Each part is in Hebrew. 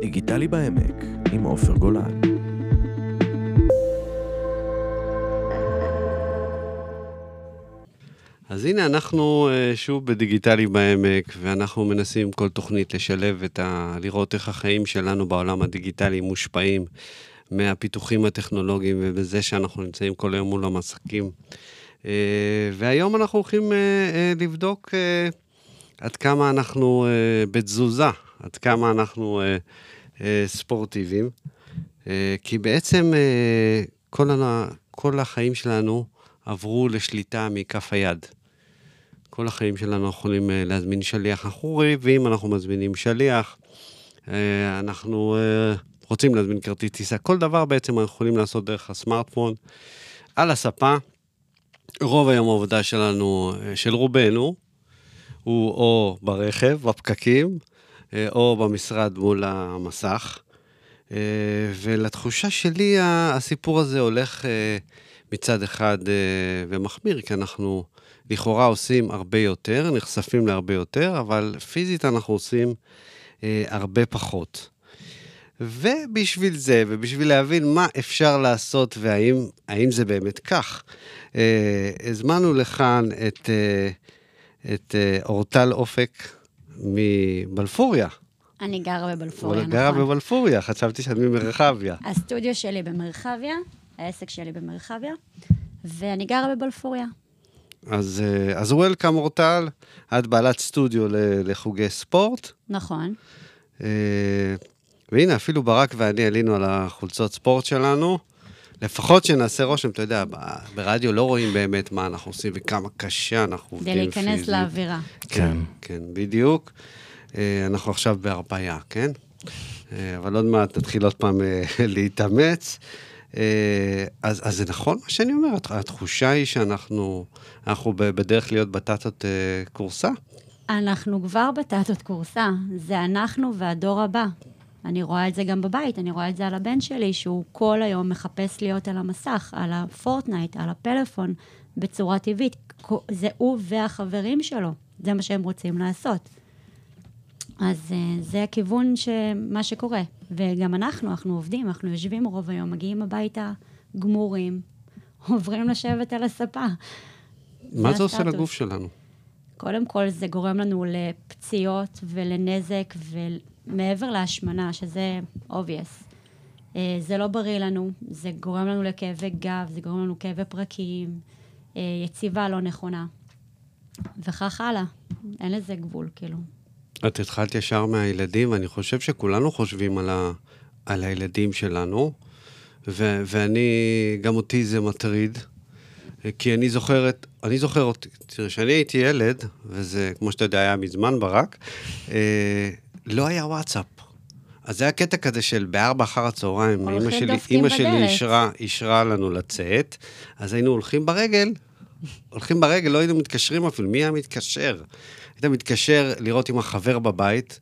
דיגיטלי בעמק, עם עופר גולן. אז הנה, אנחנו אה, שוב בדיגיטלי בעמק, ואנחנו מנסים כל תוכנית לשלב את ה... לראות איך החיים שלנו בעולם הדיגיטלי מושפעים מהפיתוחים הטכנולוגיים ובזה שאנחנו נמצאים כל היום מול המסכים. אה, והיום אנחנו הולכים אה, לבדוק עד כמה אנחנו בתזוזה, עד כמה אנחנו ספורטיביים, כי בעצם כל, כל החיים שלנו עברו לשליטה מכף היד. כל החיים שלנו יכולים אה, להזמין שליח. אנחנו רעבים, אנחנו מזמינים שליח, אה, אנחנו אה, רוצים להזמין כרטיס טיסה. כל דבר בעצם אנחנו יכולים לעשות דרך הסמארטפון, על הספה. רוב היום העבודה שלנו, של רובנו, הוא או ברכב, בפקקים, או במשרד מול המסך. ולתחושה שלי, הסיפור הזה הולך מצד אחד ומחמיר, כי אנחנו לכאורה עושים הרבה יותר, נחשפים להרבה יותר, אבל פיזית אנחנו עושים אה, הרבה פחות. ובשביל זה, ובשביל להבין מה אפשר לעשות והאם זה באמת כך, אה, הזמנו לכאן את, אה, את אה, אורטל אופק מבלפוריה. אני גרה בבלפוריה, נכון. גרה בבלפוריה, חשבתי שאת ממרחביה. הסטודיו שלי במרחביה, העסק שלי במרחביה, ואני גרה בבלפוריה. אז, אה, אז וולקאם אורטל, את בעלת סטודיו לחוגי ספורט. נכון. אה, והנה, אפילו ברק ואני עלינו על החולצות ספורט שלנו. לפחות שנעשה רושם, אתה יודע, ברדיו לא רואים באמת מה אנחנו עושים וכמה קשה אנחנו עובדים פיזית. כדי להיכנס לאווירה. כן, כן, בדיוק. אה, אנחנו עכשיו בהרפאיה, כן? אבל עוד מעט נתחיל עוד פעם להתאמץ. אה, אז, אז זה נכון מה שאני אומר, התחושה היא שאנחנו אנחנו בדרך להיות בטטות אה, קורסה. אנחנו כבר בטטות קורסה, זה אנחנו והדור הבא. אני רואה את זה גם בבית, אני רואה את זה על הבן שלי, שהוא כל היום מחפש להיות על המסך, על הפורטנייט, על הפלאפון, בצורה טבעית. זה הוא והחברים שלו, זה מה שהם רוצים לעשות. אז uh, זה הכיוון שמה שקורה. וגם אנחנו, אנחנו עובדים, אנחנו יושבים רוב היום, מגיעים הביתה גמורים, עוברים לשבת על הספה. מה זה, זה עושה לגוף שלנו? קודם כל, זה גורם לנו לפציעות ולנזק, ומעבר להשמנה, שזה obvious. Uh, זה לא בריא לנו, זה גורם לנו לכאבי גב, זה גורם לנו כאבי פרקים, uh, יציבה לא נכונה, וכך הלאה. אין לזה גבול, כאילו. את התחלת ישר מהילדים, ואני חושב שכולנו חושבים על, ה, על הילדים שלנו, ו, ואני, גם אותי זה מטריד, כי אני זוכרת, אני זוכר אותי, תראה, כשאני הייתי ילד, וזה, כמו שאתה יודע, היה מזמן ברק, אה, לא היה וואטסאפ. אז זה היה קטע כזה של בארבע אחר הצהריים, אמא שלי, אמא שלי אישרה, אישרה לנו לצאת, אז היינו הולכים ברגל, הולכים ברגל, לא היינו מתקשרים אפילו, מי היה מתקשר? היית מתקשר לראות עם החבר בבית,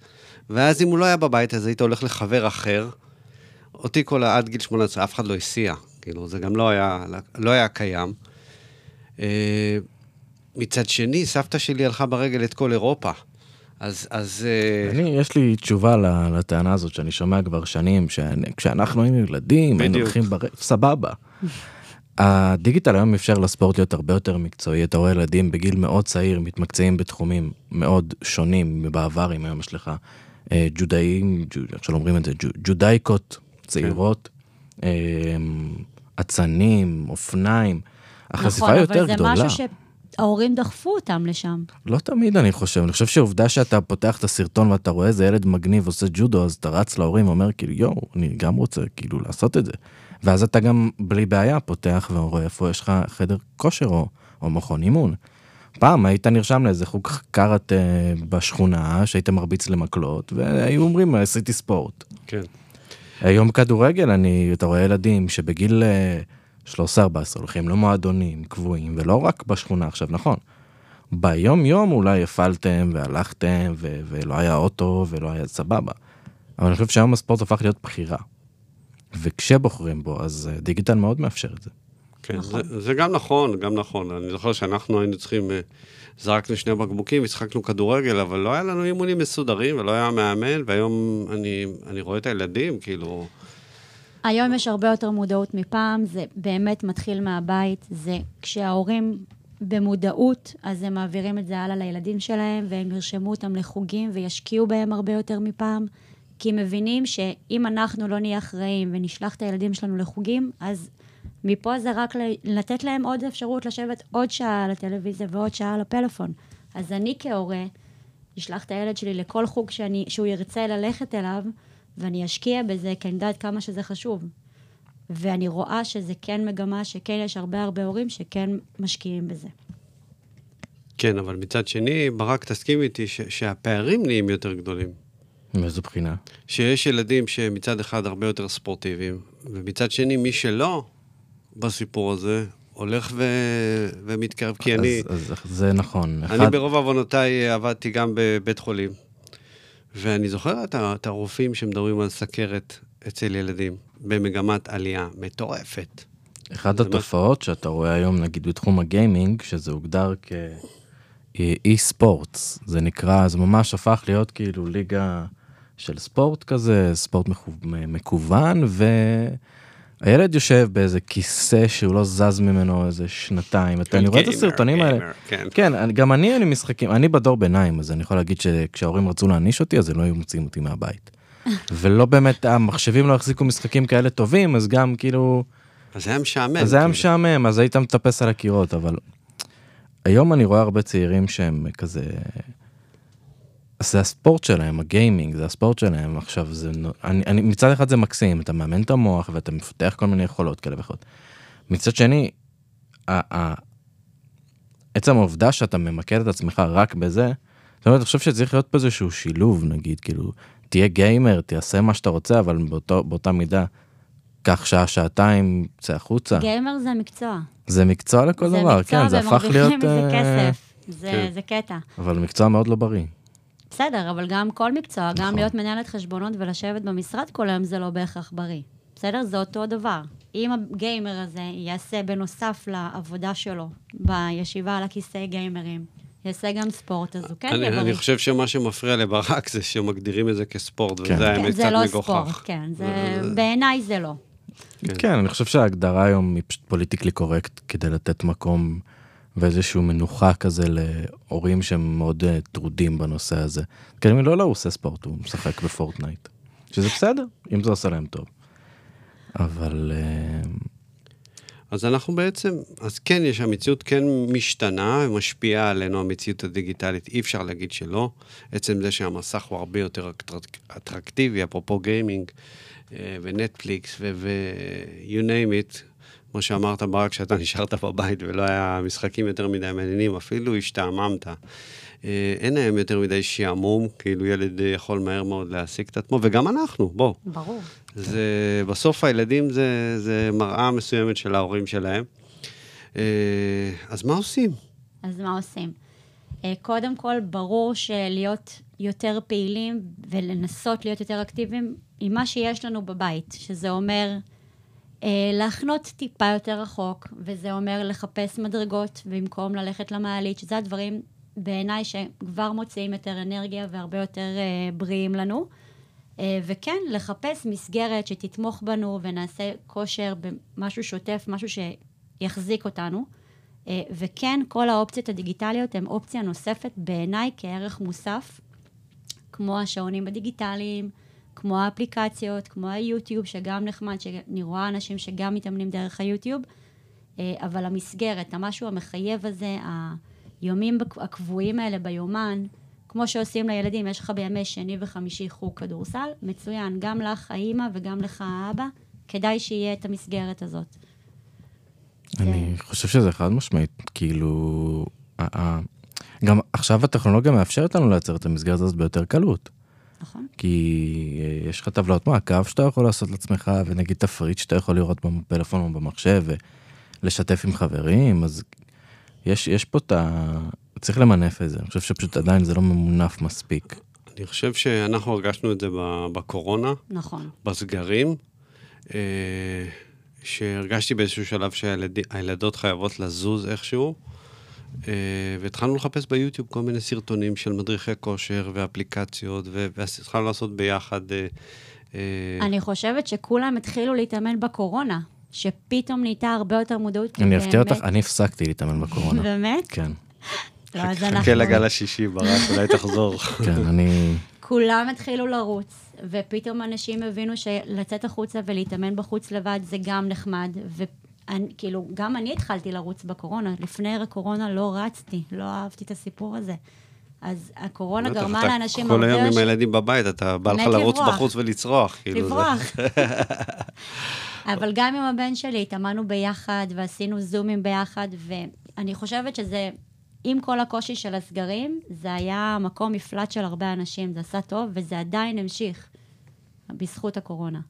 ואז אם הוא לא היה בבית, אז היית הולך לחבר אחר. אותי כל עד גיל 18, אף אחד לא הסיע, כאילו, זה גם לא היה, לא היה קיים. אה, מצד שני, סבתא שלי הלכה ברגל את כל אירופה. אז, אז... אה, אני, יש לי תשובה לטענה הזאת שאני שומע כבר שנים, שכשאנחנו היינו ילדים, היינו הולכים ברגל, סבבה. הדיגיטל היום אפשר לספורט להיות הרבה יותר מקצועי, אתה רואה ילדים בגיל מאוד צעיר מתמקצעים בתחומים מאוד שונים מבעבר, אם היום יש לך אה, ג'ודאים, איך שלא אומרים את זה, ג'ודאיקות צעירות, כן. אה, אצנים, אופניים, החשיפה נכון, יותר גדולה. נכון, אבל זה משהו שההורים דחפו אותם לשם. לא תמיד אני חושב, אני חושב שעובדה שאתה פותח את הסרטון ואתה רואה איזה ילד מגניב עושה ג'ודו, אז אתה רץ להורים ואומר כאילו יואו, אני גם רוצה כאילו לעשות את זה. ואז אתה גם בלי בעיה פותח ורואה איפה יש לך חדר כושר או, או מכון אימון. פעם היית נרשם לאיזה חוג קארט אה, בשכונה, שהיית מרביץ למקלות, והיו אומרים, עשיתי ספורט. כן. היום כדורגל, אני, אתה רואה ילדים שבגיל 13-14 אה, הולכים למועדונים קבועים, ולא רק בשכונה עכשיו, נכון. ביום יום אולי הפעלתם והלכתם, ו- ולא היה אוטו ולא היה סבבה. אבל אני חושב שהיום הספורט הפך להיות בחירה. וכשבוחרים בו, אז אה, דיגיטל מאוד מאפשר את זה. כן, נכון. זה, זה גם נכון, גם נכון. אני זוכר שאנחנו היינו צריכים, אה, זרקנו שני בקבוקים, השחקנו כדורגל, אבל לא היה לנו אימונים מסודרים ולא היה מאמן, והיום אני, אני רואה את הילדים, כאילו... היום יש הרבה יותר מודעות מפעם, זה באמת מתחיל מהבית, זה כשההורים במודעות, אז הם מעבירים את זה הלאה לילדים שלהם, והם ירשמו אותם לחוגים וישקיעו בהם הרבה יותר מפעם, כי הם מבינים שאם אנחנו לא נהיה אחראים ונשלח את הילדים שלנו לחוגים, אז מפה זה רק לתת להם עוד אפשרות לשבת עוד שעה על הטלוויזיה ועוד שעה על הפלאפון. אז אני כהורה, אשלח את הילד שלי לכל חוג שאני, שהוא ירצה ללכת אליו, ואני אשקיע בזה, כי אני יודעת כמה שזה חשוב. ואני רואה שזה כן מגמה, שכן יש הרבה הרבה הורים שכן משקיעים בזה. כן, אבל מצד שני, ברק, תסכים איתי ש- שהפערים נהיים יותר גדולים. מאיזו בחינה? שיש ילדים שמצד אחד הרבה יותר ספורטיביים, ומצד שני, מי שלא בסיפור הזה, הולך ו... ומתקרב, כי אז, אני... אז זה נכון. אני אחד... ברוב עוונותיי עבדתי גם בבית חולים, ואני זוכר את, את הרופאים שמדברים על סכרת אצל ילדים, במגמת עלייה מטורפת. אחת התופעות מה... שאתה רואה היום, נגיד בתחום הגיימינג, שזה הוגדר כאי ספורטס, זה נקרא, זה ממש הפך להיות כאילו ליגה של ספורט כזה, ספורט מקוון, ו... הילד יושב באיזה כיסא שהוא לא זז ממנו איזה שנתיים, אתה, אני רואה את הסרטונים האלה, כן, כן גם אני אין לי משחקים, אני בדור ביניים, אז אני יכול להגיד שכשההורים רצו להעניש אותי, אז הם לא היו מוציאים אותי מהבית. ולא באמת, המחשבים לא החזיקו משחקים כאלה טובים, אז גם כאילו... אז זה היה משעמם. אז זה היה כאילו. משעמם, אז היית מטפס על הקירות, אבל... היום אני רואה הרבה צעירים שהם כזה... זה הספורט שלהם, הגיימינג, זה הספורט שלהם. עכשיו, זה, אני, אני, מצד אחד זה מקסים, אתה מאמן את המוח ואתה מפתח כל מיני יכולות כאלה ואחרות. מצד שני, ה, ה, עצם העובדה שאתה ממקד את עצמך רק בזה, זאת אומרת, אני חושב שצריך להיות פה איזשהו שילוב, נגיד, כאילו, תהיה גיימר, תעשה מה שאתה רוצה, אבל באותו, באותה מידה, קח שעה, שעתיים, צא החוצה. גיימר זה מקצוע. זה מקצוע לכל זה דבר, מקצוע, כן, זה הפך להיות... זה מקצוע ומרוויחים מזה כסף, זה, כן. זה קטע. אבל מקצוע מאוד לא בריא. בסדר, אבל גם כל מקצוע, נכון. גם להיות מנהלת חשבונות ולשבת במשרד כל היום זה לא בהכרח בריא. בסדר? זה אותו דבר. אם הגיימר הזה יעשה בנוסף לעבודה שלו בישיבה על הכיסא גיימרים, יעשה גם ספורט, אז הוא כן יהיה בריא. אני חושב שמה שמפריע לברק זה שמגדירים את זה כספורט, כן. וזה האמת כן, קצת לא מגוחך. ספורט, כן, זה... בעיניי זה לא. כן. כן, אני חושב שההגדרה היום היא פשוט politically correct כדי לתת מקום ואיזשהו מנוחה כזה להורים שהם מאוד אה, טרודים בנושא הזה. כי אני לא, לא, הוא עושה ספורט, הוא משחק בפורטנייט. שזה בסדר, אם זה עושה להם טוב. אבל... אה... אז אנחנו בעצם, אז כן, יש, המציאות כן משתנה, משפיעה עלינו המציאות הדיגיטלית, אי אפשר להגיד שלא. עצם זה שהמסך הוא הרבה יותר אטרקטיבי, אפרופו גיימינג, אה, ונטפליקס, ו-you name it, כמו שאמרת, ברק, שאתה נשארת בבית ולא היה משחקים יותר מדי מעניינים, אפילו השתעממת. אה, אין להם יותר מדי שעמום, כאילו ילד יכול מהר מאוד להעסיק את עצמו, וגם אנחנו, בוא. ברור. זה, בסוף הילדים זה, זה מראה מסוימת של ההורים שלהם. אה, אז מה עושים? אז מה עושים? אה, קודם כל, ברור שלהיות יותר פעילים ולנסות להיות יותר אקטיביים עם מה שיש לנו בבית, שזה אומר להחנות טיפה יותר רחוק, וזה אומר לחפש מדרגות במקום ללכת למעלית, שזה הדברים בעיניי שכבר מוציאים יותר אנרגיה והרבה יותר אה, בריאים לנו. אה, וכן, לחפש מסגרת שתתמוך בנו ונעשה כושר במשהו שוטף, משהו שיחזיק אותנו. וכן, כל האופציות הדיגיטליות הן אופציה נוספת בעיניי כערך מוסף, כמו השעונים הדיגיטליים, כמו האפליקציות, כמו היוטיוב, שגם נחמד, שאני רואה אנשים שגם מתאמנים דרך היוטיוב, אה, אבל המסגרת, המשהו המחייב הזה, היומים הקבועים האלה ביומן, כמו שעושים לילדים, יש לך בימי שני וחמישי חוג כדורסל, מצוין, גם לך האימא וגם לך האבא, כדאי שיהיה את המסגרת הזאת. אני חושב שזה חד משמעית, כאילו, גם עכשיו הטכנולוגיה מאפשרת לנו לייצר את המסגרת הזאת ביותר קלות. נכון. כי אה, יש לך טבלאות מעקב שאתה יכול לעשות לעצמך, ונגיד תפריט שאתה יכול לראות בפלאפון או במחשב, ולשתף עם חברים, אז יש, יש פה את ה... צריך למנף את זה, אני חושב שפשוט עדיין זה לא ממונף מספיק. אני חושב שאנחנו הרגשנו את זה בקורונה. נכון. בסגרים. אה, שהרגשתי באיזשהו שלב שהילדות חייבות לזוז איכשהו, והתחלנו לחפש ביוטיוב כל מיני סרטונים של מדריכי כושר ואפליקציות, והתחלנו לעשות ביחד. אה, אני חושבת שכולם התחילו להתאמן בקורונה, שפתאום נהייתה הרבה יותר מודעות. אני אפתיע אותך, אני הפסקתי להתאמן בקורונה. באמת? כן. לא, אז אנחנו... חכה לגל השישי, ברק, אולי תחזור. כן, אני... כולם התחילו לרוץ, ופתאום אנשים הבינו שלצאת החוצה ולהתאמן בחוץ לבד זה גם נחמד, וכאילו, גם אני התחלתי לרוץ בקורונה. לפני הקורונה לא רצתי, לא אהבתי את הסיפור הזה. אז הקורונה גרמה לאנשים הרבה... כל היום עם הילדים בבית, אתה בא לך לרוץ בחוץ ולצרוח. כאילו לברוח. אבל גם עם הבן שלי התאמנו ביחד, ועשינו זומים ביחד, ואני חושבת שזה עם כל הקושי של הסגרים, זה היה מקום מפלט של הרבה אנשים, זה עשה טוב, וזה עדיין המשיך, בזכות הקורונה.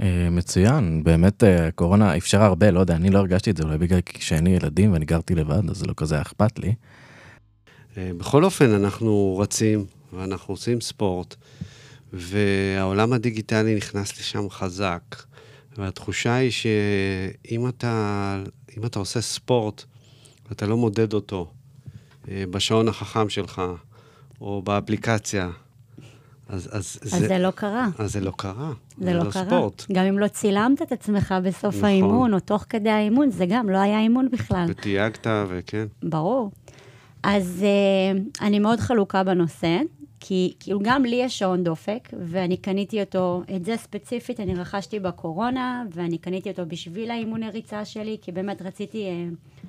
אה, מצוין, באמת אה, הקורונה אפשרה הרבה, לא יודע, אני לא הרגשתי את זה, אולי בגלל שאין לי ילדים ואני גרתי לבד, אז זה לא כזה אכפת לי. אה, בכל אופן, אנחנו רצים ואנחנו עושים ספורט, והעולם הדיגיטלי נכנס לשם חזק, והתחושה היא שאם אתה, אתה עושה ספורט, ואתה לא מודד אותו בשעון החכם שלך, או באפליקציה, אז, אז, אז זה, זה לא קרה. אז זה לא קרה. זה, זה לא, לא קרה. ספורט. גם אם לא צילמת את עצמך בסוף נכון. האימון, או תוך כדי האימון, זה גם לא היה אימון בכלל. ותייגת, וכן. ברור. אז uh, אני מאוד חלוקה בנושא, כי כאילו גם לי יש שעון דופק, ואני קניתי אותו, את זה ספציפית אני רכשתי בקורונה, ואני קניתי אותו בשביל האימוני ריצה שלי, כי באמת רציתי... Uh,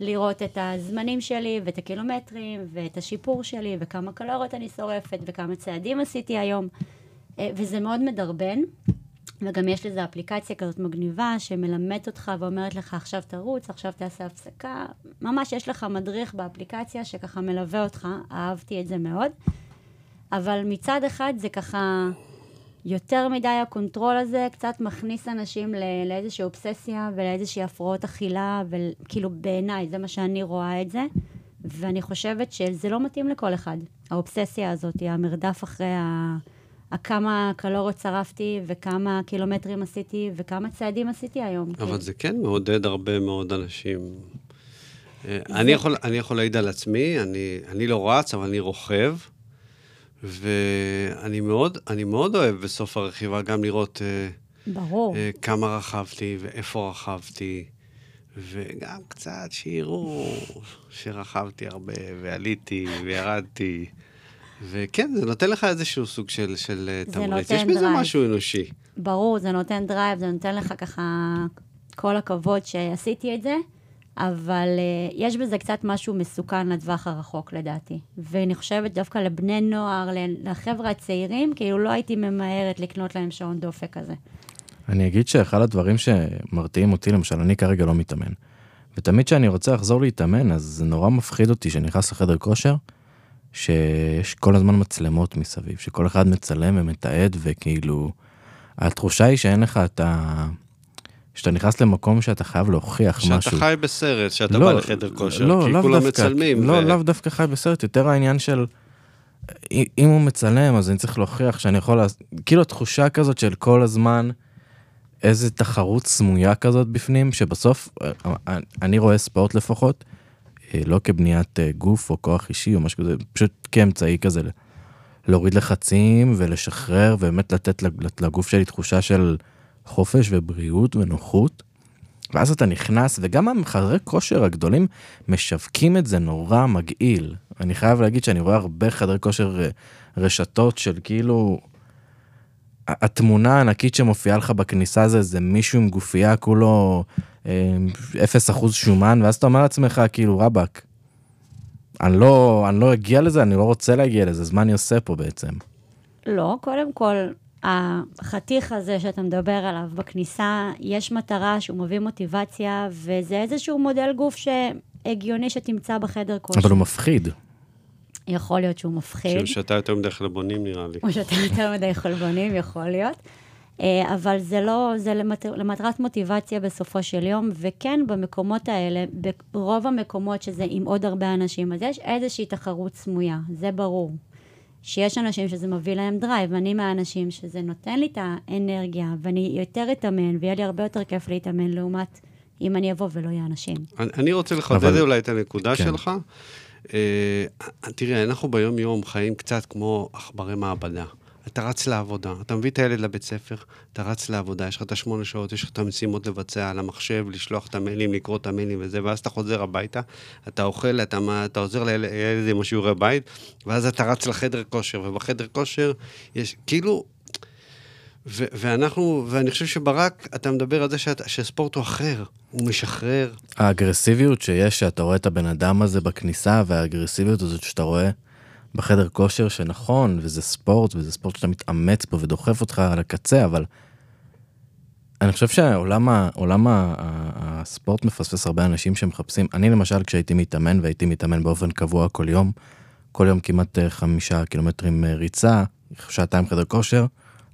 לראות את הזמנים שלי ואת הקילומטרים ואת השיפור שלי וכמה קלוריות אני שורפת וכמה צעדים עשיתי היום. אה, וזה מאוד מדרבן, וגם יש לזה אפליקציה כזאת מגניבה שמלמדת אותך ואומרת לך עכשיו תרוץ, עכשיו תעשה הפסקה. ממש יש לך מדריך באפליקציה שככה מלווה אותך, אהבתי את זה מאוד. אבל מצד אחד זה ככה... יותר מדי ה control הזה קצת מכניס אנשים לא, לאיזושהי אובססיה ולאיזושהי הפרעות אכילה, וכאילו בעיניי, זה מה שאני רואה את זה, ואני חושבת שזה לא מתאים לכל אחד, האובססיה הזאת, המרדף אחרי ה... כמה קלוריות שרפתי וכמה קילומטרים עשיתי וכמה צעדים עשיתי היום. אבל כן. זה כן מעודד הרבה מאוד אנשים. אה, זה... אני, יכול, אני יכול להעיד על עצמי, אני, אני לא רץ, אבל אני רוכב. ואני מאוד, אני מאוד אוהב בסוף הרכיבה גם לראות... אה, ברור. Uh, כמה רכבתי ואיפה רכבתי, וגם קצת שיראו שרכבתי הרבה, ועליתי וירדתי. וכן, זה נותן לך איזשהו סוג של, של אה, תמריץ. יש בזה משהו אנושי. ברור, זה נותן drive, זה נותן לך ככה כל הכבוד שעשיתי את זה. אבל אה, יש בזה קצת משהו מסוכן לטווח הרחוק לדעתי. ואני חושבת דווקא לבני נוער, לחבר'ה הצעירים, כאילו לא הייתי ממהרת לקנות להם שעון דופק כזה. אני אגיד שאחד הדברים שמרתיעים אותי, למשל, אני כרגע לא מתאמן. ותמיד כשאני רוצה לחזור להתאמן, אז זה נורא מפחיד אותי שאני נכנס לחדר כושר, שיש כל הזמן מצלמות מסביב, שכל אחד מצלם ומתעד, וכאילו, התחושה היא שאין לך את ה... שאתה נכנס למקום שאתה חייב להוכיח שאתה משהו. שאתה חי בסרט, שאתה לא, בא לחדר כושר, לא, כי כולם דווקא, מצלמים. לא, ו... לאו דווקא חי בסרט, יותר העניין של... אם הוא מצלם, אז אני צריך להוכיח שאני יכול... לה... כאילו התחושה כזאת של כל הזמן איזה תחרות סמויה כזאת בפנים, שבסוף, אה, אני רואה ספורט לפחות, אה, לא כבניית אה, גוף או כוח אישי או משהו כזה, פשוט כאמצעי כזה להוריד לחצים ולשחרר, ובאמת לתת לגוף שלי תחושה של... חופש ובריאות ונוחות. ואז אתה נכנס, וגם המחדרי כושר הגדולים משווקים את זה נורא מגעיל. אני חייב להגיד שאני רואה הרבה חדרי כושר אה, רשתות של כאילו... התמונה הענקית שמופיעה לך בכניסה זה זה מישהו עם גופייה כולו אה, אפס אחוז שומן, ואז אתה אומר לעצמך כאילו רבאק, אני לא, אני לא אגיע לזה, אני לא רוצה להגיע לזה, אז מה אני עושה פה בעצם? לא, קודם כל, החתיך הזה שאתה מדבר עליו בכניסה, יש מטרה שהוא מביא מוטיבציה, וזה איזשהו מודל גוף שהגיוני שתמצא בחדר כושר. אבל הוא מפחיד. יכול להיות שהוא מפחיד. שהוא שתה יותר מדי חלבונים נראה לי. הוא שתה יותר מדי חלבונים, יכול להיות. אה, אבל זה לא, זה למט, למטרת מוטיבציה בסופו של יום, וכן, במקומות האלה, ברוב המקומות שזה עם עוד הרבה אנשים, אז יש איזושהי תחרות סמויה, זה ברור. שיש אנשים שזה מביא להם drive, ואני מהאנשים שזה נותן לי את האנרגיה, ואני יותר אתאמן, ויהיה לי הרבה יותר כיף להתאמן לעומת אם אני אבוא ולא יהיה אנשים. אני, אני רוצה לחדד אבל... אולי את הנקודה כן. שלך. אה, תראה, אנחנו ביום-יום חיים קצת כמו עכברי מעבדה. אתה רץ לעבודה, אתה מביא את הילד לבית ספר, אתה רץ לעבודה, יש לך את השמונה שעות, יש לך את המשימות לבצע על המחשב, לשלוח את המיילים, לקרוא את המיילים וזה, ואז אתה חוזר הביתה, אתה אוכל, אתה, אתה עוזר לילד עם השיעורי בית, ואז אתה רץ לחדר כושר, ובחדר כושר יש, כאילו, ו- ואנחנו, ואני חושב שברק, אתה מדבר על זה שאת, שספורט הוא אחר, הוא משחרר. האגרסיביות שיש, שאתה רואה את הבן אדם הזה בכניסה, והאגרסיביות הזאת שאתה רואה בחדר כושר, שנכון, וזה ספורט, וזה ספורט שאתה מתאמץ בו ודוחף אותך על הקצה, אבל אני חושב שעולם ה- הספורט מפספס הרבה אנשים שמחפשים. אני למשל, כשהייתי מתאמן, והייתי מתאמן באופן קבוע כל יום, כל יום כמעט אה, חמישה קילומטרים אה, ריצה, שעתיים חדר כושר,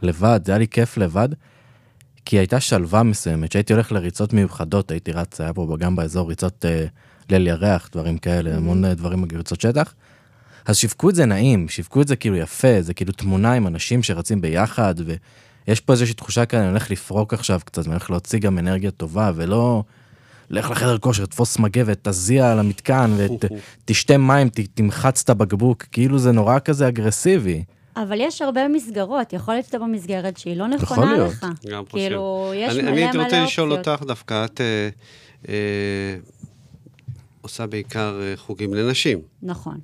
לבד, זה היה לי כיף לבד, כי הייתה שלווה מסוימת, שהייתי הולך לריצות מיוחדות, הייתי רץ, היה פה גם באזור ריצות אה, ליל ירח, דברים כאלה, mm-hmm. המון אה, דברים, ריצות שטח. אז שיווקו את זה נעים, שיווקו את זה כאילו יפה, זה כאילו תמונה עם אנשים שרצים ביחד, ויש פה איזושהי תחושה כאן, אני הולך לפרוק עכשיו קצת, אני הולך להוציא גם אנרגיה טובה, ולא... לך לחדר כושר, תפוס מגבת, תזיע על המתקן, ותשתה מים, תמחץ את הבקבוק, כאילו זה נורא כזה אגרסיבי. אבל יש הרבה מסגרות, יכול להיות שאתה במסגרת שהיא לא נכונה לך. יכול להיות. גם חושב. כאילו, יש אני, מלא מלא אופציות. אני הייתי רוצה לשאול אותך דווקא, את אה, אה, עושה בעיקר אה, חוגים לנשים. נכון.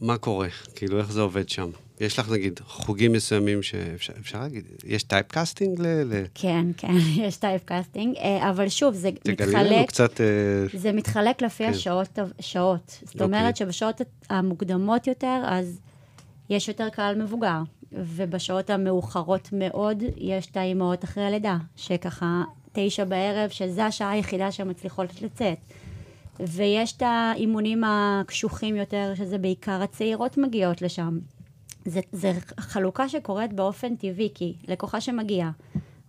מה קורה? כאילו, איך זה עובד שם? יש לך נגיד חוגים מסוימים שאפשר להגיד, יש typecasting ל... ל... כן, כן, יש typecasting, אה, אבל שוב, זה מתחלק... קצת... אה, זה מתחלק לפי כן. השעות, שעות. זאת אוקיי. אומרת שבשעות המוקדמות יותר, אז יש יותר קהל מבוגר, ובשעות המאוחרות מאוד יש את האימהות אחרי הלידה, שככה תשע בערב, שזו השעה היחידה שהן מצליחות לצאת. ויש את האימונים הקשוחים יותר, שזה בעיקר הצעירות מגיעות לשם. זה חלוקה שקורית באופן טבעי, כי לקוחה שמגיעה,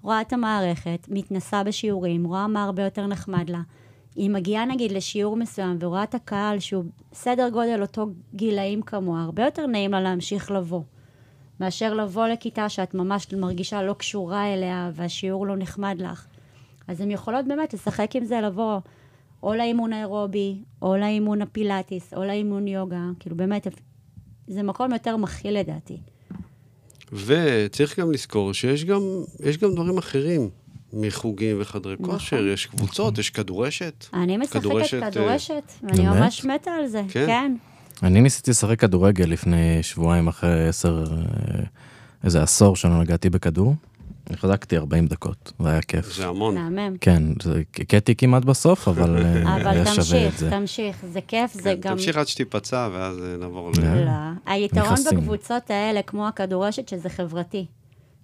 רואה את המערכת, מתנסה בשיעורים, רואה מה הרבה יותר נחמד לה. היא מגיעה נגיד לשיעור מסוים ורואה את הקהל שהוא סדר גודל אותו גילאים כמוה, הרבה יותר נעים לה להמשיך לבוא. מאשר לבוא לכיתה שאת ממש מרגישה לא קשורה אליה והשיעור לא נחמד לך. אז הן יכולות באמת לשחק עם זה, לבוא או לאימון האירובי, או לאימון הפילאטיס, או לאימון יוגה, כאילו באמת, זה מקום יותר מכיל לדעתי. וצריך גם לזכור שיש גם, גם דברים אחרים. מחוגים וחדרי נכון. כושר, יש קבוצות, יש כדורשת. אני משחקת כדורשת, כדורשת ואני ממש מתה על זה, כן. כן. אני ניסיתי לשחק כדורגל לפני שבועיים אחרי עשר, אה, איזה עשור שלא נגעתי בכדור. החזקתי 40 דקות, זה היה כיף. זה המון. מהמם. כן, זה קטי כמעט בסוף, אבל אה, היה שווה את זה. אבל תמשיך, תמשיך, זה כיף, זה כן, גם... תמשיך עד שתיפצע, ואז אה, נעבור ל... לא. היתרון בקבוצות האלה, כמו הכדורשת, שזה חברתי.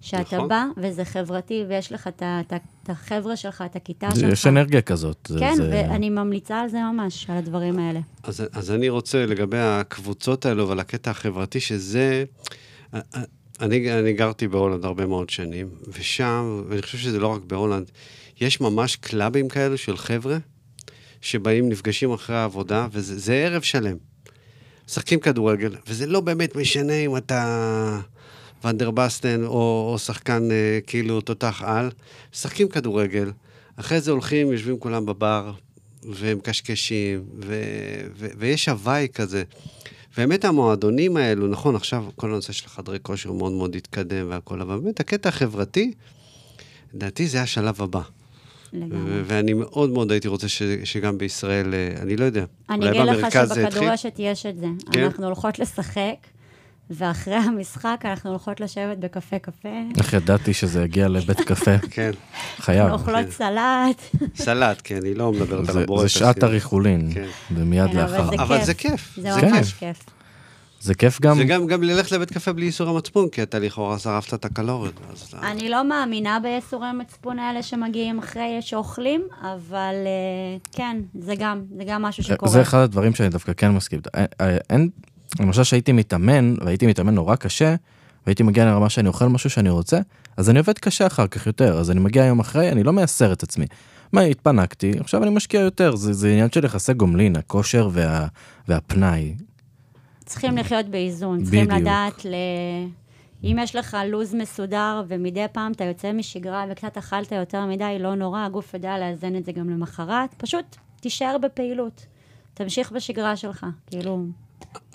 שאתה נכון. בא וזה חברתי, ויש לך את החבר'ה שלך, את הכיתה שלך. יש אנרגיה כזאת. כן, זה... ואני ממליצה על זה ממש, על הדברים האלה. אז, אז אני רוצה, לגבי הקבוצות האלו ועל הקטע החברתי, שזה... אני, אני גרתי בהולנד הרבה מאוד שנים, ושם, ואני חושב שזה לא רק בהולנד, יש ממש קלאבים כאלו של חבר'ה שבאים, נפגשים אחרי העבודה, וזה ערב שלם. משחקים כדורגל, וזה לא באמת משנה אם אתה... ון דר באסטן או, או שחקן אה, כאילו תותח על, משחקים כדורגל, אחרי זה הולכים, יושבים כולם בבר, ומקשקשים, ו, ו, ויש הווי כזה. באמת המועדונים האלו, נכון, עכשיו כל הנושא של חדרי כושר מאוד מאוד התקדם והכל, אבל באמת הקטע החברתי, לדעתי זה השלב הבא. לגמרי. ואני מאוד מאוד הייתי רוצה ש, שגם בישראל, אה, אני לא יודע, אני אגיד לך שבכדורשת יש את זה. כן? אנחנו הולכות לשחק, ואחרי המשחק אנחנו הולכות לשבת בקפה קפה. איך ידעתי שזה יגיע לבית קפה? כן. חייב. אנחנו אוכלות כן. סלט. סלט, כן, היא לא מדברת על הבורקס. זה שעת הריחולין, כן. ומיד לאחר. אבל זה כיף. זה ממש כיף. זה כיף גם... זה גם, גם ללכת לבית קפה בלי ייסורי מצפון, כי אתה לכאורה שרפת את הקלוריות. אני לא מאמינה בייסורי מצפון האלה שמגיעים אחרי שאוכלים, אבל אה, כן, זה גם, זה גם משהו שקורה. זה אחד הדברים שאני דווקא כן מסכים. אין, למשל שהייתי מתאמן, והייתי מתאמן נורא קשה, והייתי מגיע לרמה שאני אוכל משהו שאני רוצה, אז אני עובד קשה אחר כך יותר, אז אני מגיע יום אחרי, אני לא מייסר את עצמי. מה, התפנקתי, עכשיו אני משקיע יותר, זה, זה עניין של יחסי גומלין, הכושר וה, והפנאי. צריכים לחיות באיזון, צריכים לדעת ל... אם יש לך לו"ז מסודר ומדי פעם אתה יוצא משגרה וקצת אכלת יותר מדי, לא נורא, הגוף יודע לאזן את זה גם למחרת, פשוט תישאר בפעילות. תמשיך בשגרה שלך, כאילו...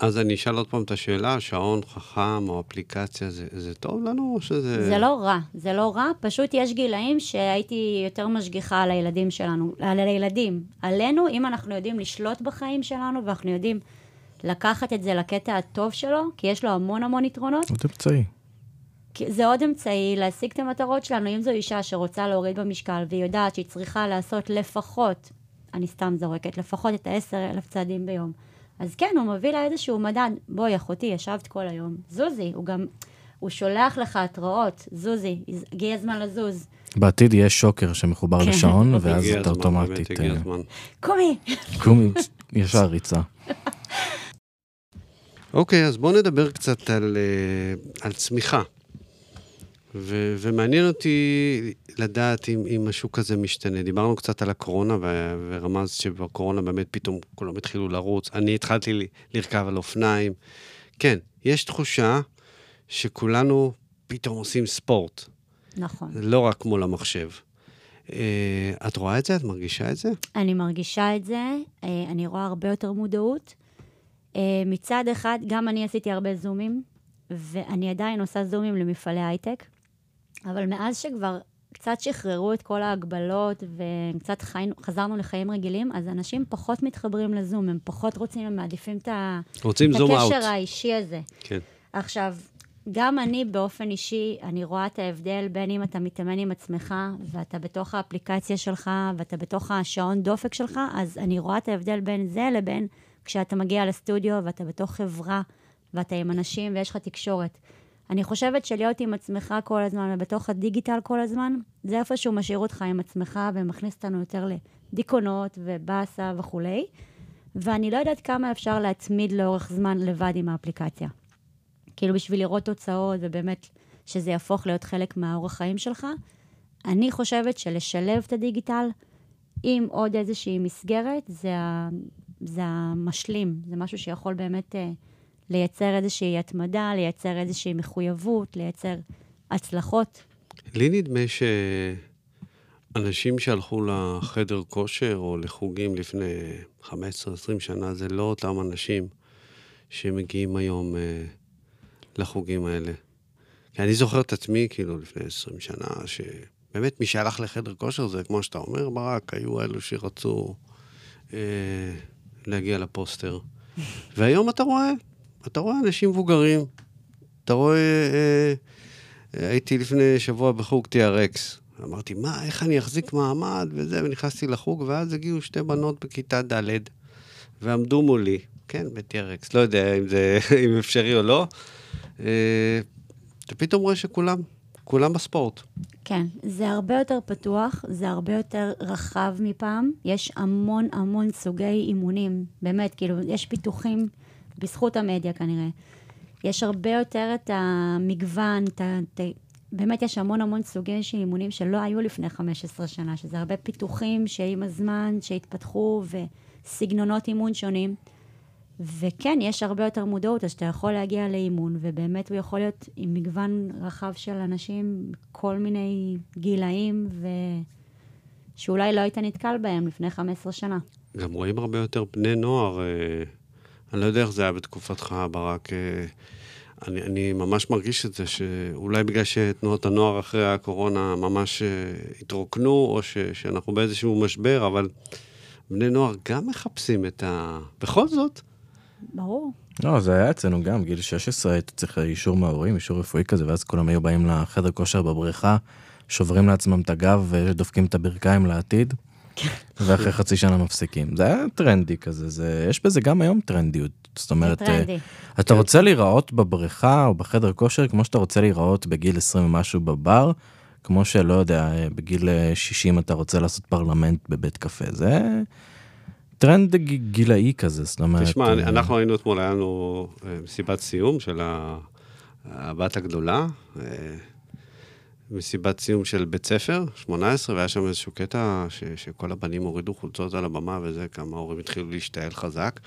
אז אני אשאל עוד פעם את השאלה, שעון חכם או אפליקציה, זה, זה טוב לנו או שזה... זה לא רע, זה לא רע, פשוט יש גילאים שהייתי יותר משגיחה על הילדים שלנו, על הילדים. עלינו, אם אנחנו יודעים לשלוט בחיים שלנו ואנחנו יודעים לקחת את זה לקטע הטוב שלו, כי יש לו המון המון יתרונות. עוד אמצעי. זה עוד אמצעי להשיג את המטרות שלנו. אם זו אישה שרוצה להוריד במשקל והיא יודעת שהיא צריכה לעשות לפחות, אני סתם זורקת, לפחות את ה-10 אלף צעדים ביום. אז כן, הוא מביא לה איזשהו מדד. בואי, אחותי, ישבת כל היום. זוזי, הוא גם, הוא שולח לך התראות. זוזי, הגיע הזמן לזוז. בעתיד יהיה שוקר שמחובר כן. לשעון, ואז אתה אוטומטית... אה, קומי. קומי, ישר ריצה. אוקיי, אז בואו נדבר קצת על, אה, על צמיחה. ו- ומעניין אותי לדעת אם, אם השוק הזה משתנה. דיברנו קצת על הקורונה, ו- ורמזת שבקורונה באמת פתאום כולם התחילו לרוץ. אני התחלתי לרכב על אופניים. כן, יש תחושה שכולנו פתאום עושים ספורט. נכון. לא רק מול המחשב. אה, את רואה את זה? את מרגישה את זה? אני מרגישה את זה. אה, אני רואה הרבה יותר מודעות. אה, מצד אחד, גם אני עשיתי הרבה זומים, ואני עדיין עושה זומים למפעלי הייטק. אבל מאז שכבר קצת שחררו את כל ההגבלות וקצת חיינו, חזרנו לחיים רגילים, אז אנשים פחות מתחברים לזום, הם פחות רוצים, הם מעדיפים את, רוצים את הקשר out. האישי הזה. כן. עכשיו, גם אני באופן אישי, אני רואה את ההבדל בין אם אתה מתאמן עם עצמך, ואתה בתוך האפליקציה שלך, ואתה בתוך השעון דופק שלך, אז אני רואה את ההבדל בין זה לבין כשאתה מגיע לסטודיו ואתה בתוך חברה, ואתה עם אנשים ויש לך תקשורת. אני חושבת שלהיות עם עצמך כל הזמן ובתוך הדיגיטל כל הזמן, זה איפשהו משאיר אותך עם עצמך ומכניס אותנו יותר לדיכאונות ובאסה וכולי. ואני לא יודעת כמה אפשר להתמיד לאורך זמן לבד עם האפליקציה. כאילו בשביל לראות תוצאות ובאמת שזה יהפוך להיות חלק מהאורח חיים שלך. אני חושבת שלשלב את הדיגיטל עם עוד איזושהי מסגרת, זה, זה המשלים, זה משהו שיכול באמת... Uh, לייצר איזושהי התמדה, לייצר איזושהי מחויבות, לייצר הצלחות. לי נדמה שאנשים שהלכו לחדר כושר או לחוגים לפני 15-20 שנה, זה לא אותם אנשים שמגיעים היום אה, לחוגים האלה. כי אני זוכר את עצמי, כאילו, לפני 20 שנה, שבאמת מי שהלך לחדר כושר זה, כמו שאתה אומר, ברק, היו אלו שרצו אה, להגיע לפוסטר. והיום אתה רואה אתה רואה אנשים מבוגרים, אתה רואה... אה, אה, הייתי לפני שבוע בחוג TRX. אמרתי, מה, איך אני אחזיק מעמד וזה, ונכנסתי לחוג, ואז הגיעו שתי בנות בכיתה ד' ועמדו מולי, כן, ב-TRX, לא יודע אם זה אם אפשרי או לא. אה, אתה פתאום רואה שכולם, כולם בספורט. כן, זה הרבה יותר פתוח, זה הרבה יותר רחב מפעם. יש המון המון סוגי אימונים, באמת, כאילו, יש פיתוחים בזכות המדיה כנראה. יש הרבה יותר את המגוון, את ה... באמת יש המון המון סוגי של אימונים שלא היו לפני 15 שנה, שזה הרבה פיתוחים שעם הזמן, שהתפתחו, וסגנונות אימון שונים. וכן, יש הרבה יותר מודעות, אז אתה יכול להגיע לאימון, ובאמת הוא יכול להיות עם מגוון רחב של אנשים, כל מיני גילאים, ו... שאולי לא היית נתקל בהם לפני 15 שנה. גם רואים הרבה יותר בני נוער. אה... אני לא יודע איך זה היה בתקופתך, ברק. אה, אני, אני ממש מרגיש את זה, שאולי בגלל שתנועות הנוער אחרי הקורונה ממש אה, התרוקנו, או ש, שאנחנו באיזשהו משבר, אבל בני נוער גם מחפשים את ה... בכל זאת. ברור. לא, זה היה אצלנו גם, גיל 16 היית צריך אישור מההורים, אישור רפואי כזה, ואז כולם היו באים לחדר כושר בבריכה, שוברים לעצמם את הגב ודופקים את הברכיים לעתיד. ואחרי חצי שנה מפסיקים. זה היה טרנדי כזה, זה, יש בזה גם היום טרנדיות. זאת אומרת, זה טרנדי. אתה רוצה להיראות בבריכה או בחדר כושר כמו שאתה רוצה להיראות בגיל 20 ומשהו בבר, כמו שלא יודע, בגיל 60 אתה רוצה לעשות פרלמנט בבית קפה. זה טרנד גילאי כזה, זאת אומרת... תשמע, אה... אנחנו היינו אתמול, היה לנו מסיבת סיום של הבת הגדולה. מסיבת סיום של בית ספר, 18, והיה שם איזשהו קטע ש, שכל הבנים הורידו חולצות על הבמה וזה, כמה ההורים התחילו להשתעל חזק.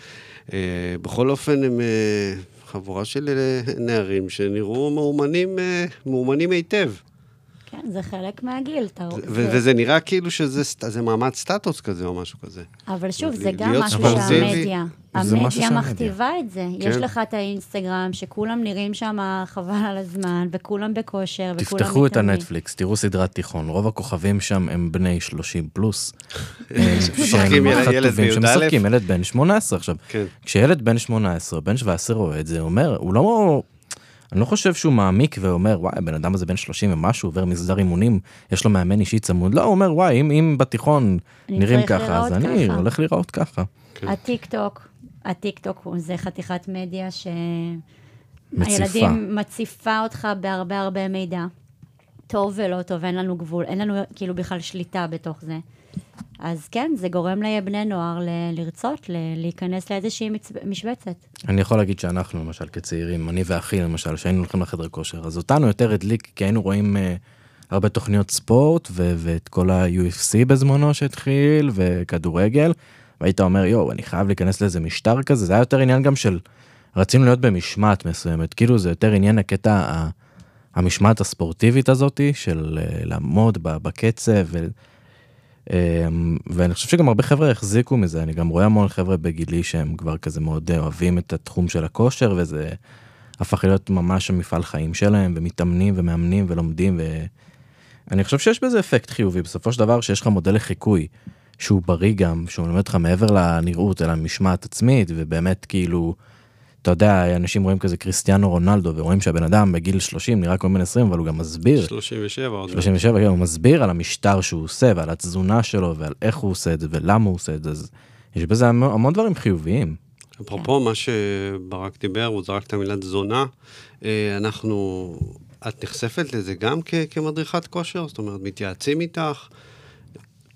אה, בכל אופן, הם אה, חבורה של אה, נערים שנראו מאומנים, אה, מאומנים היטב. כן, זה חלק מהגיל. אתה... ו- זה... וזה נראה כאילו שזה מעמד סטטוס כזה או משהו כזה. אבל שוב, זה גם משהו שהמדיה, המדיה מכתיבה את זה. כן. יש לך את האינסטגרם, שכולם נראים שם חבל על הזמן, וכולם בכושר, וכולם מתאמנים. תפתחו את הנטפליקס, תראו סדרת תיכון, רוב הכוכבים שם הם בני 30 פלוס. משחקים ילד בי"א. שמשחקים ילד בן 18 עכשיו. כן. כשילד בן 18, בן 17 רואה את זה, אומר, הוא לא... אני לא חושב שהוא מעמיק ואומר, וואי, הבן אדם הזה בן 30 ומשהו, עובר מסדר אימונים, יש לו מאמן אישי צמוד. לא, הוא אומר, וואי, אם, אם בתיכון נראים ככה, אז אני ככה. הולך לראות ככה. כן. הטיק טוק, הטיק טוק זה חתיכת מדיה ש... הילדים מציפה אותך בהרבה הרבה מידע. טוב ולא טוב, אין לנו גבול, אין לנו כאילו בכלל שליטה בתוך זה. אז כן, זה גורם לבני נוער ל- לרצות, ל- להיכנס לאיזושהי מצ... משבצת. אני יכול להגיד שאנחנו, למשל, כצעירים, אני ואחי, למשל, שהיינו הולכים לחדר כושר, אז אותנו יותר הדליק, כי היינו רואים uh, הרבה תוכניות ספורט, ו- ואת כל ה-UFC בזמנו שהתחיל, וכדורגל, והיית אומר, יואו, אני חייב להיכנס לאיזה משטר כזה, זה היה יותר עניין גם של, רצינו להיות במשמעת מסוימת, כאילו זה יותר עניין הקטע ה... המשמעת הספורטיבית הזאתי, של uh, לעמוד בקצב, ו... אמ, ואני חושב שגם הרבה חבר'ה החזיקו מזה, אני גם רואה המון חבר'ה בגילי שהם כבר כזה מאוד אוהבים את התחום של הכושר, וזה הפך להיות ממש המפעל חיים שלהם, ומתאמנים ומאמנים ולומדים, ואני חושב שיש בזה אפקט חיובי, בסופו של דבר שיש לך מודל לחיקוי, שהוא בריא גם, שהוא מלמד אותך מעבר לנראות, אלא משמעת עצמית, ובאמת כאילו... אתה יודע, אנשים רואים כזה קריסטיאנו רונלדו, ורואים שהבן אדם בגיל 30 נראה כמו בן 20, אבל הוא גם מסביר. 37 עוד. 37, כן, הוא מסביר על המשטר שהוא עושה, ועל התזונה שלו, ועל איך הוא עושה את זה, ולמה הוא עושה את זה, אז יש בזה המון, המון דברים חיוביים. אפרופו מה שברק דיבר, הוא זרק את המילה תזונה, אה, אנחנו, את נחשפת לזה גם כ- כמדריכת כושר? זאת אומרת, מתייעצים איתך?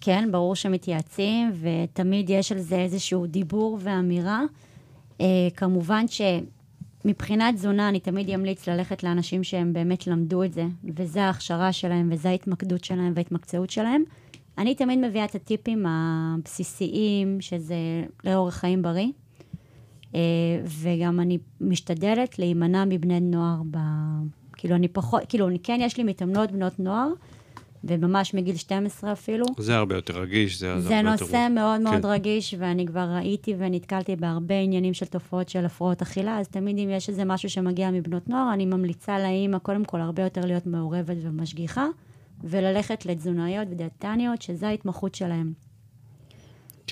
כן, ברור שמתייעצים, ותמיד יש על זה איזשהו דיבור ואמירה. Uh, כמובן שמבחינת תזונה אני תמיד אמליץ ללכת לאנשים שהם באמת למדו את זה, וזה ההכשרה שלהם, וזה ההתמקדות שלהם וההתמקצעות שלהם. אני תמיד מביאה את הטיפים הבסיסיים, שזה לאורך חיים בריא, uh, וגם אני משתדלת להימנע מבני נוער, ב... כאילו אני פחות, כאילו כן יש לי מתאמנות בנות נוער, וממש מגיל 12 אפילו. זה הרבה יותר רגיש, זה, זה הרבה יותר... זה נושא מאוד מאוד כן. רגיש, ואני כבר ראיתי ונתקלתי בהרבה עניינים של תופעות של הפרעות אכילה, אז תמיד אם יש איזה משהו שמגיע מבנות נוער, אני ממליצה לאימא קודם כל הרבה יותר להיות מעורבת ומשגיחה, וללכת לתזונאיות ודיאטניות, שזו ההתמחות שלהם.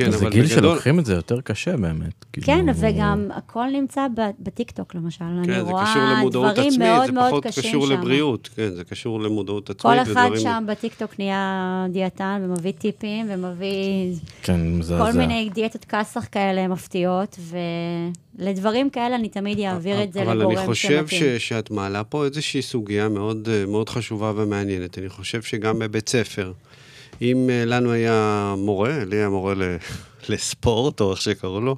כן, זה גיל בגדול... שלוקחים את זה יותר קשה באמת. כאילו... כן, וגם הכל נמצא בטיקטוק למשל. כן, אני רואה דברים עצמית, מאוד מאוד קשים שם. זה פחות קשור לבריאות, כן, זה קשור למודעות עצמית. כל אחד ודברים... שם בטיקטוק נהיה דיאטן ומביא טיפים ומביא... כן, מזעזע. כל מיני דיאטות כסח כאלה מפתיעות, ולדברים כאלה אני תמיד אעביר את זה לגורם שמתאים. אבל אני חושב ש... שאת מעלה פה איזושהי סוגיה מאוד, מאוד חשובה ומעניינת. אני חושב שגם בבית ספר, אם אה, לנו היה מורה, לי היה מורה לספורט, או איך שקראו לו,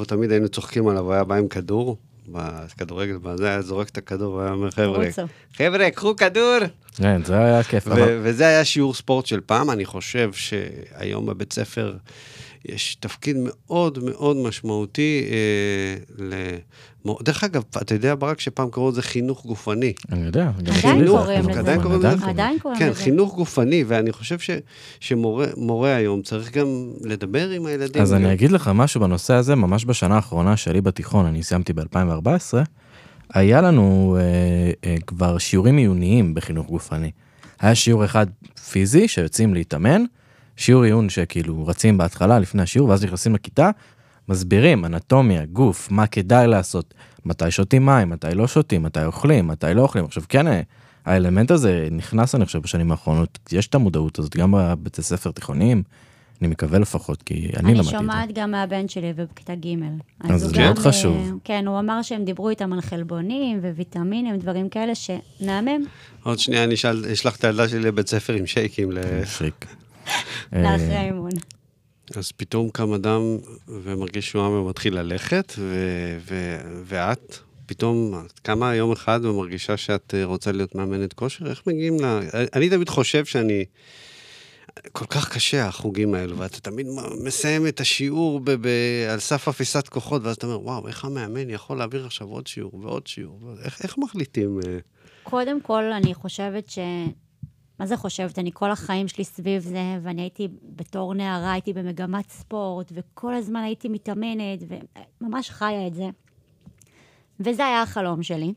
ותמיד אה, היינו צוחקים עליו, הוא היה בא עם כדור, בכדורגל, וזה היה זורק את הכדור, והיה אומר, חבר'ה, חבר'ה, קחו כדור. כן, זה היה כיף. וזה היה שיעור ספורט של פעם, אני חושב שהיום בבית ספר יש תפקיד מאוד מאוד משמעותי אה, דרך אגב, אתה יודע, ברק, שפעם קראו לזה חינוך גופני. אני יודע. עדיין קוראים לזה. עדיין קוראים לזה. עדיין קוראים לזה. כן, חינוך גופני, ואני חושב שמורה היום צריך גם לדבר עם הילדים. אז אני אגיד לך משהו בנושא הזה, ממש בשנה האחרונה שלי בתיכון, אני סיימתי ב-2014, היה לנו אה, אה, כבר שיעורים עיוניים בחינוך גופני. היה שיעור אחד פיזי, שיוצאים להתאמן, שיעור עיון שכאילו רצים בהתחלה לפני השיעור, ואז נכנסים לכיתה, מסבירים אנטומיה, גוף, מה כדאי לעשות, מתי שותים מים, מתי לא שותים, מתי אוכלים, מתי לא אוכלים. עכשיו כן, האלמנט הזה נכנס אני חושב בשנים האחרונות, יש את המודעות הזאת גם בבתי ספר תיכוניים. אני מקווה לפחות, כי אני, אני למדתי את זה. אני שומעת גם מהבן שלי ובכיתה ג'. אז זה מאוד חשוב. אה, כן, הוא אמר שהם דיברו איתם על חלבונים וויטמינים, דברים כאלה שנעמם. עוד שנייה אני אשלח את הילדה שלי לבית ספר עם שייקים. שייק. לאחרי האימון. אז פתאום קם אדם ומרגיש שהוא עם ומתחיל ללכת, ו- ו- ואת פתאום, כמה יום אחד ומרגישה שאת אה, רוצה להיות מאמנת כושר? איך מגיעים ל... אני תמיד חושב שאני... כל כך קשה החוגים האלו, ואתה תמיד מסיים את השיעור ב- ב- על סף אפיסת כוחות, ואז אתה אומר, וואו, איך המאמן יכול להעביר עכשיו עוד שיעור ועוד שיעור? איך, איך מחליטים? אה? קודם כל, אני חושבת ש... מה זה חושבת? אני כל החיים שלי סביב זה, ואני הייתי, בתור נערה, הייתי במגמת ספורט, וכל הזמן הייתי מתאמנת, וממש חיה את זה. וזה היה החלום שלי.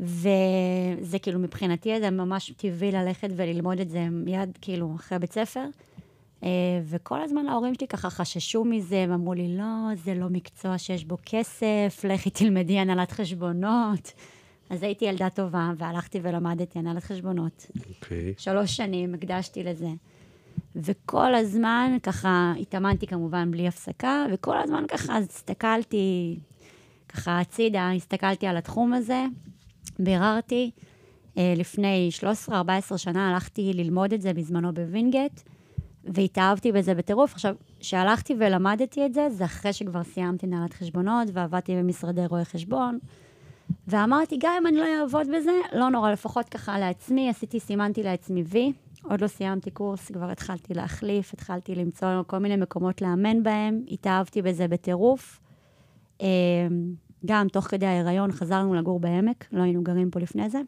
וזה כאילו, מבחינתי זה ממש טבעי ללכת וללמוד את זה מיד, כאילו, אחרי בית ספר. אה, וכל הזמן ההורים שלי ככה חששו מזה, הם אמרו לי, לא, זה לא מקצוע שיש בו כסף, לכי תלמדי הנהלת חשבונות. אז הייתי ילדה טובה, והלכתי ולמדתי הנהלת חשבונות. אוקיי. Okay. שלוש שנים הקדשתי לזה. וכל הזמן ככה התאמנתי כמובן בלי הפסקה, וכל הזמן ככה הסתכלתי ככה הצידה, הסתכלתי על התחום הזה, ביררתי. אה, לפני 13-14 שנה הלכתי ללמוד את זה בזמנו בווינגייט, והתאהבתי בזה בטירוף. עכשיו, כשהלכתי ולמדתי את זה, זה אחרי שכבר סיימתי הנהלת חשבונות ועבדתי במשרדי רואי חשבון. ואמרתי, גם אם אני לא אעבוד בזה, לא נורא, לפחות ככה לעצמי, עשיתי, סימנתי לעצמי וי. עוד לא סיימתי קורס, כבר התחלתי להחליף, התחלתי למצוא כל מיני מקומות לאמן בהם, התאהבתי בזה בטירוף. אה, גם תוך כדי ההיריון חזרנו לגור בעמק, לא היינו גרים פה לפני זה.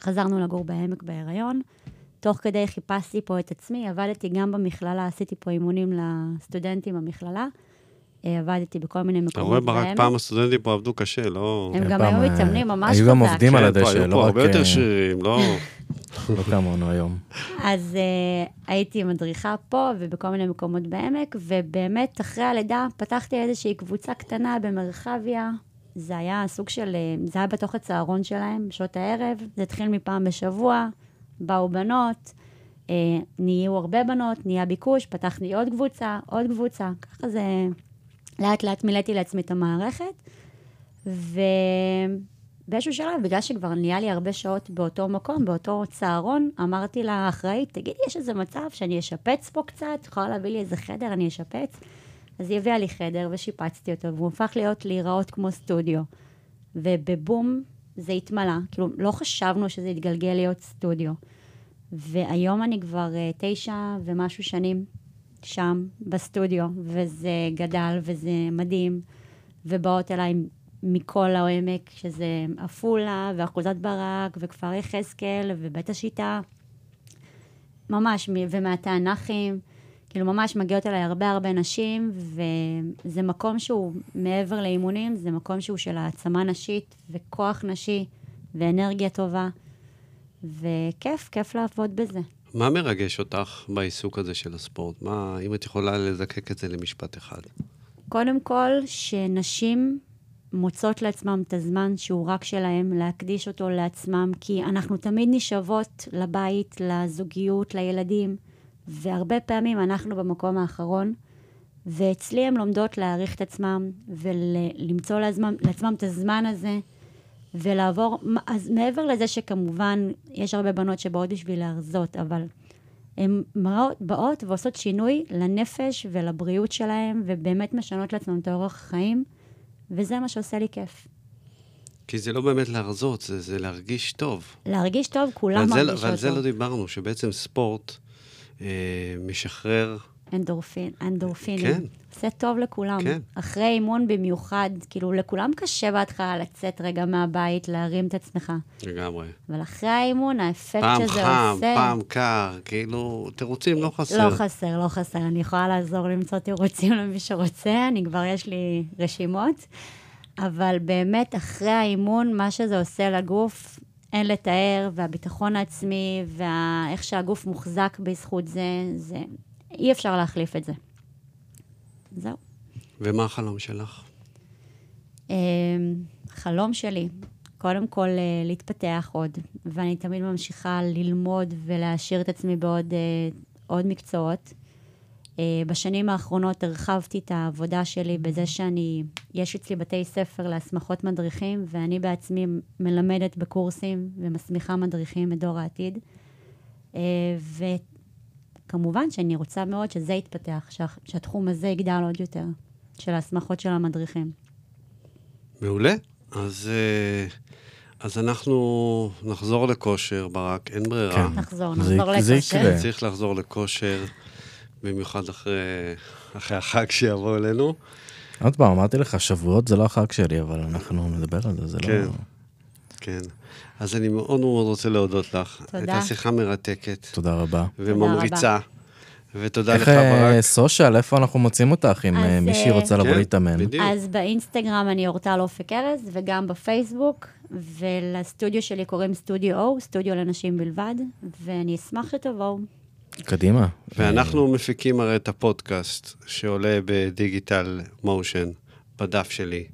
חזרנו לגור בעמק בהיריון. תוך כדי חיפשתי פה את עצמי, עבדתי גם במכללה, עשיתי פה אימונים לסטודנטים במכללה. אה, עבדתי בכל מיני מקומות. אתה רואה, ברק, פעם הסטודנטים פה עבדו קשה, לא... הם גם היו מתאמנים ממש חזק. היו גם עובדים על הדשא, לא רק... היו פה הרבה יותר שרירים, לא... לא כמונו היום. אז הייתי מדריכה פה ובכל מיני מקומות בעמק, ובאמת, אחרי הלידה פתחתי איזושהי קבוצה קטנה במרחביה, זה היה סוג של, זה היה בתוך הצהרון שלהם, בשעות הערב, זה התחיל מפעם בשבוע, באו בנות, אה, נהיו הרבה בנות, נהיה ביקוש, פתחתי עוד קבוצה, עוד קבוצה, ככה זה, לאט לאט מילאתי לעצמי את המערכת, ובאיזשהו שלב, בגלל שכבר נהיה לי הרבה שעות באותו מקום, באותו צהרון, אמרתי לאחראית, תגידי, יש איזה מצב שאני אשפץ פה קצת? יכולה להביא לי איזה חדר, אני אשפץ? אז היא הביאה לי חדר ושיפצתי אותו, והוא הפך להיות להיראות כמו סטודיו. ובבום זה התמלא, כאילו לא חשבנו שזה יתגלגל להיות סטודיו. והיום אני כבר uh, תשע ומשהו שנים שם בסטודיו, וזה גדל וזה מדהים, ובאות אליי מכל העמק, שזה עפולה ואחוזת ברק וכפר יחזקאל ובית השיטה, ממש, ומהתענכים. כאילו ממש מגיעות אליי הרבה הרבה נשים, וזה מקום שהוא מעבר לאימונים, זה מקום שהוא של העצמה נשית וכוח נשי ואנרגיה טובה, וכיף, כיף לעבוד בזה. מה מרגש אותך בעיסוק הזה של הספורט? מה, אם את יכולה לזקק את זה למשפט אחד? קודם כל, שנשים מוצאות לעצמם את הזמן שהוא רק שלהם, להקדיש אותו לעצמם, כי אנחנו תמיד נשאבות לבית, לזוגיות, לילדים. והרבה פעמים אנחנו במקום האחרון, ואצלי הן לומדות להעריך את עצמם ולמצוא לעצמם, לעצמם את הזמן הזה, ולעבור, אז מעבר לזה שכמובן יש הרבה בנות שבאות בשביל להרזות, אבל הן באות ועושות שינוי לנפש ולבריאות שלהן, ובאמת משנות לעצמם את אורח החיים, וזה מה שעושה לי כיף. כי זה לא באמת להרזות, זה, זה להרגיש טוב. להרגיש טוב, כולם מרגישות טוב. ועל זה לא דיברנו, שבעצם ספורט... אה, משחרר... אנדורפין, אנדורפינים. כן. עושה טוב לכולם. כן. אחרי אימון במיוחד, כאילו, לכולם קשה בהתחלה לצאת רגע מהבית, להרים את עצמך. לגמרי. אבל אחרי האימון, האפקט פעם שזה חם, עושה... פעם קר, כאילו, תירוצים לא חסר. לא חסר, לא חסר. אני יכולה לעזור למצוא תירוצים למי שרוצה, אני כבר, יש לי רשימות. אבל באמת, אחרי האימון, מה שזה עושה לגוף, אין לתאר, והביטחון העצמי, ואיך שהגוף מוחזק בזכות זה, זה... אי אפשר להחליף את זה. זהו. ומה החלום שלך? אמ, חלום שלי, קודם כל אה, להתפתח עוד, ואני תמיד ממשיכה ללמוד ולהעשיר את עצמי בעוד עוד מקצועות. אה, בשנים האחרונות הרחבתי את העבודה שלי בזה שאני, יש אצלי בתי ספר להסמכות מדריכים, ואני בעצמי מלמדת בקורסים ומסמיכה מדריכים מדור העתיד. אה, וכמובן שאני רוצה מאוד שזה יתפתח, שה, שהתחום הזה יגדל עוד יותר, של ההסמכות של המדריכים. מעולה. אז, אה, אז אנחנו נחזור לכושר, ברק, אין ברירה. כן. נחזור, נחזור זה לכושר. יקרה. צריך לחזור לכושר, במיוחד אחרי, אחרי החג שיבוא אלינו. עוד פעם, אמרתי לך, שבועות זה לא החג שלי, אבל אנחנו נדבר על זה, זה כן. לא... כן. אז אני מאוד מאוד רוצה להודות לך. תודה. הייתה שיחה מרתקת תודה רבה. וממריצה. ותודה איך לך, ברק. אה, סושיאל, איפה אנחנו מוצאים אותך, אם אה, מישהי אה, רוצה לבוא כן, להתאמן? אז באינסטגרם אני אורטל אופק ארז, וגם בפייסבוק, ולסטודיו שלי קוראים סטודיו O, סטודיו לנשים בלבד, ואני אשמח שתבואו. קדימה. ואנחנו מפיקים הרי את הפודקאסט שעולה בדיגיטל מושן, בדף שלי,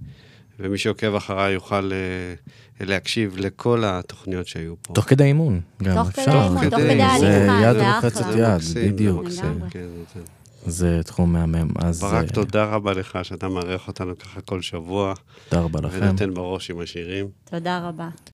ומי שעוקב אחריי יוכל אה, להקשיב לכל התוכניות שהיו פה. תוך כדי אימון, גם תוך כדי אפשר. אימון, תוך כדי הליכה, זה יד רוחצת. יד, בדיוק. כן, זה- זה תחום מהמם. אז ברק, אה, תודה רבה לך שאתה מארח אותנו ככה כל שבוע, תודה רבה לכם. ונותן בראש עם השירים. תודה רבה.